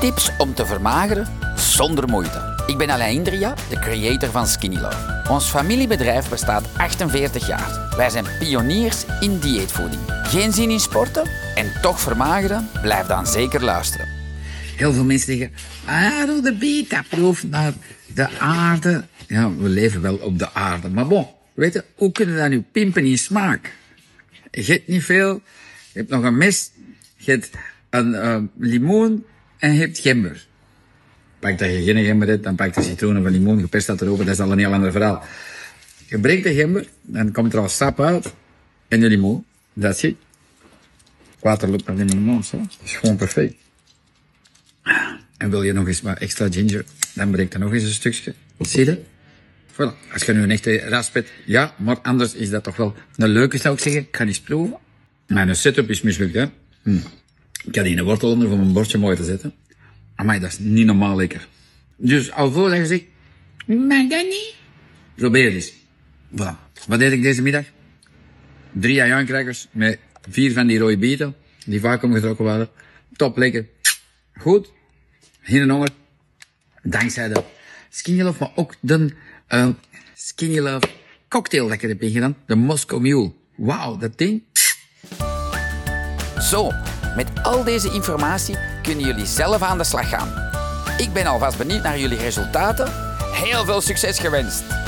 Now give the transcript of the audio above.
Tips om te vermageren zonder moeite. Ik ben Alain Indria, de creator van Skinny Love. Ons familiebedrijf bestaat 48 jaar. Wij zijn pioniers in dieetvoeding. Geen zin in sporten en toch vermageren? Blijf dan zeker luisteren. Heel veel mensen zeggen, ah, de beta-proef naar de aarde. Ja, we leven wel op de aarde. Maar bon, weet je, hoe kunnen we dat nu pimpen in smaak? Je niet veel, je hebt nog een mes, je hebt een uh, limoen en je hebt gember. Pak dat je geen gember hebt, dan pak je citroenen van limoen, gepest dat erover, dat is al een heel ander verhaal. Je breekt de gember, dan komt er al sap uit en de limoen. Dat het. Water loopt in de mond, zo. Dat is gewoon perfect. En wil je nog eens wat extra ginger, dan breekt er nog eens een stukje. Zie je? Voilà. Als je nu een echte rasp hebt, ja, maar anders is dat toch wel een leuke, zou ik zeggen. Ik ga eens proeven. Mijn setup is mislukt, hè. Hm. Ik had hier een wortel onder om mijn bordje mooi te zetten. Maar dat is niet normaal lekker. Dus al voordat je maar dat niet. Probeer eens. Voilà. Wat deed ik deze middag? Drie ajuinkrakers met vier van die rode bieten, die vaak omgetrokken waren. Top lekker. Goed. Geen honger. Dankzij de Skinny Love, maar ook de uh, Skinny Love cocktail dat ik heb ingedaan. De Moscow Mule. Wauw, dat ding. Zo, met al deze informatie kunnen jullie zelf aan de slag gaan. Ik ben alvast benieuwd naar jullie resultaten. Heel veel succes gewenst!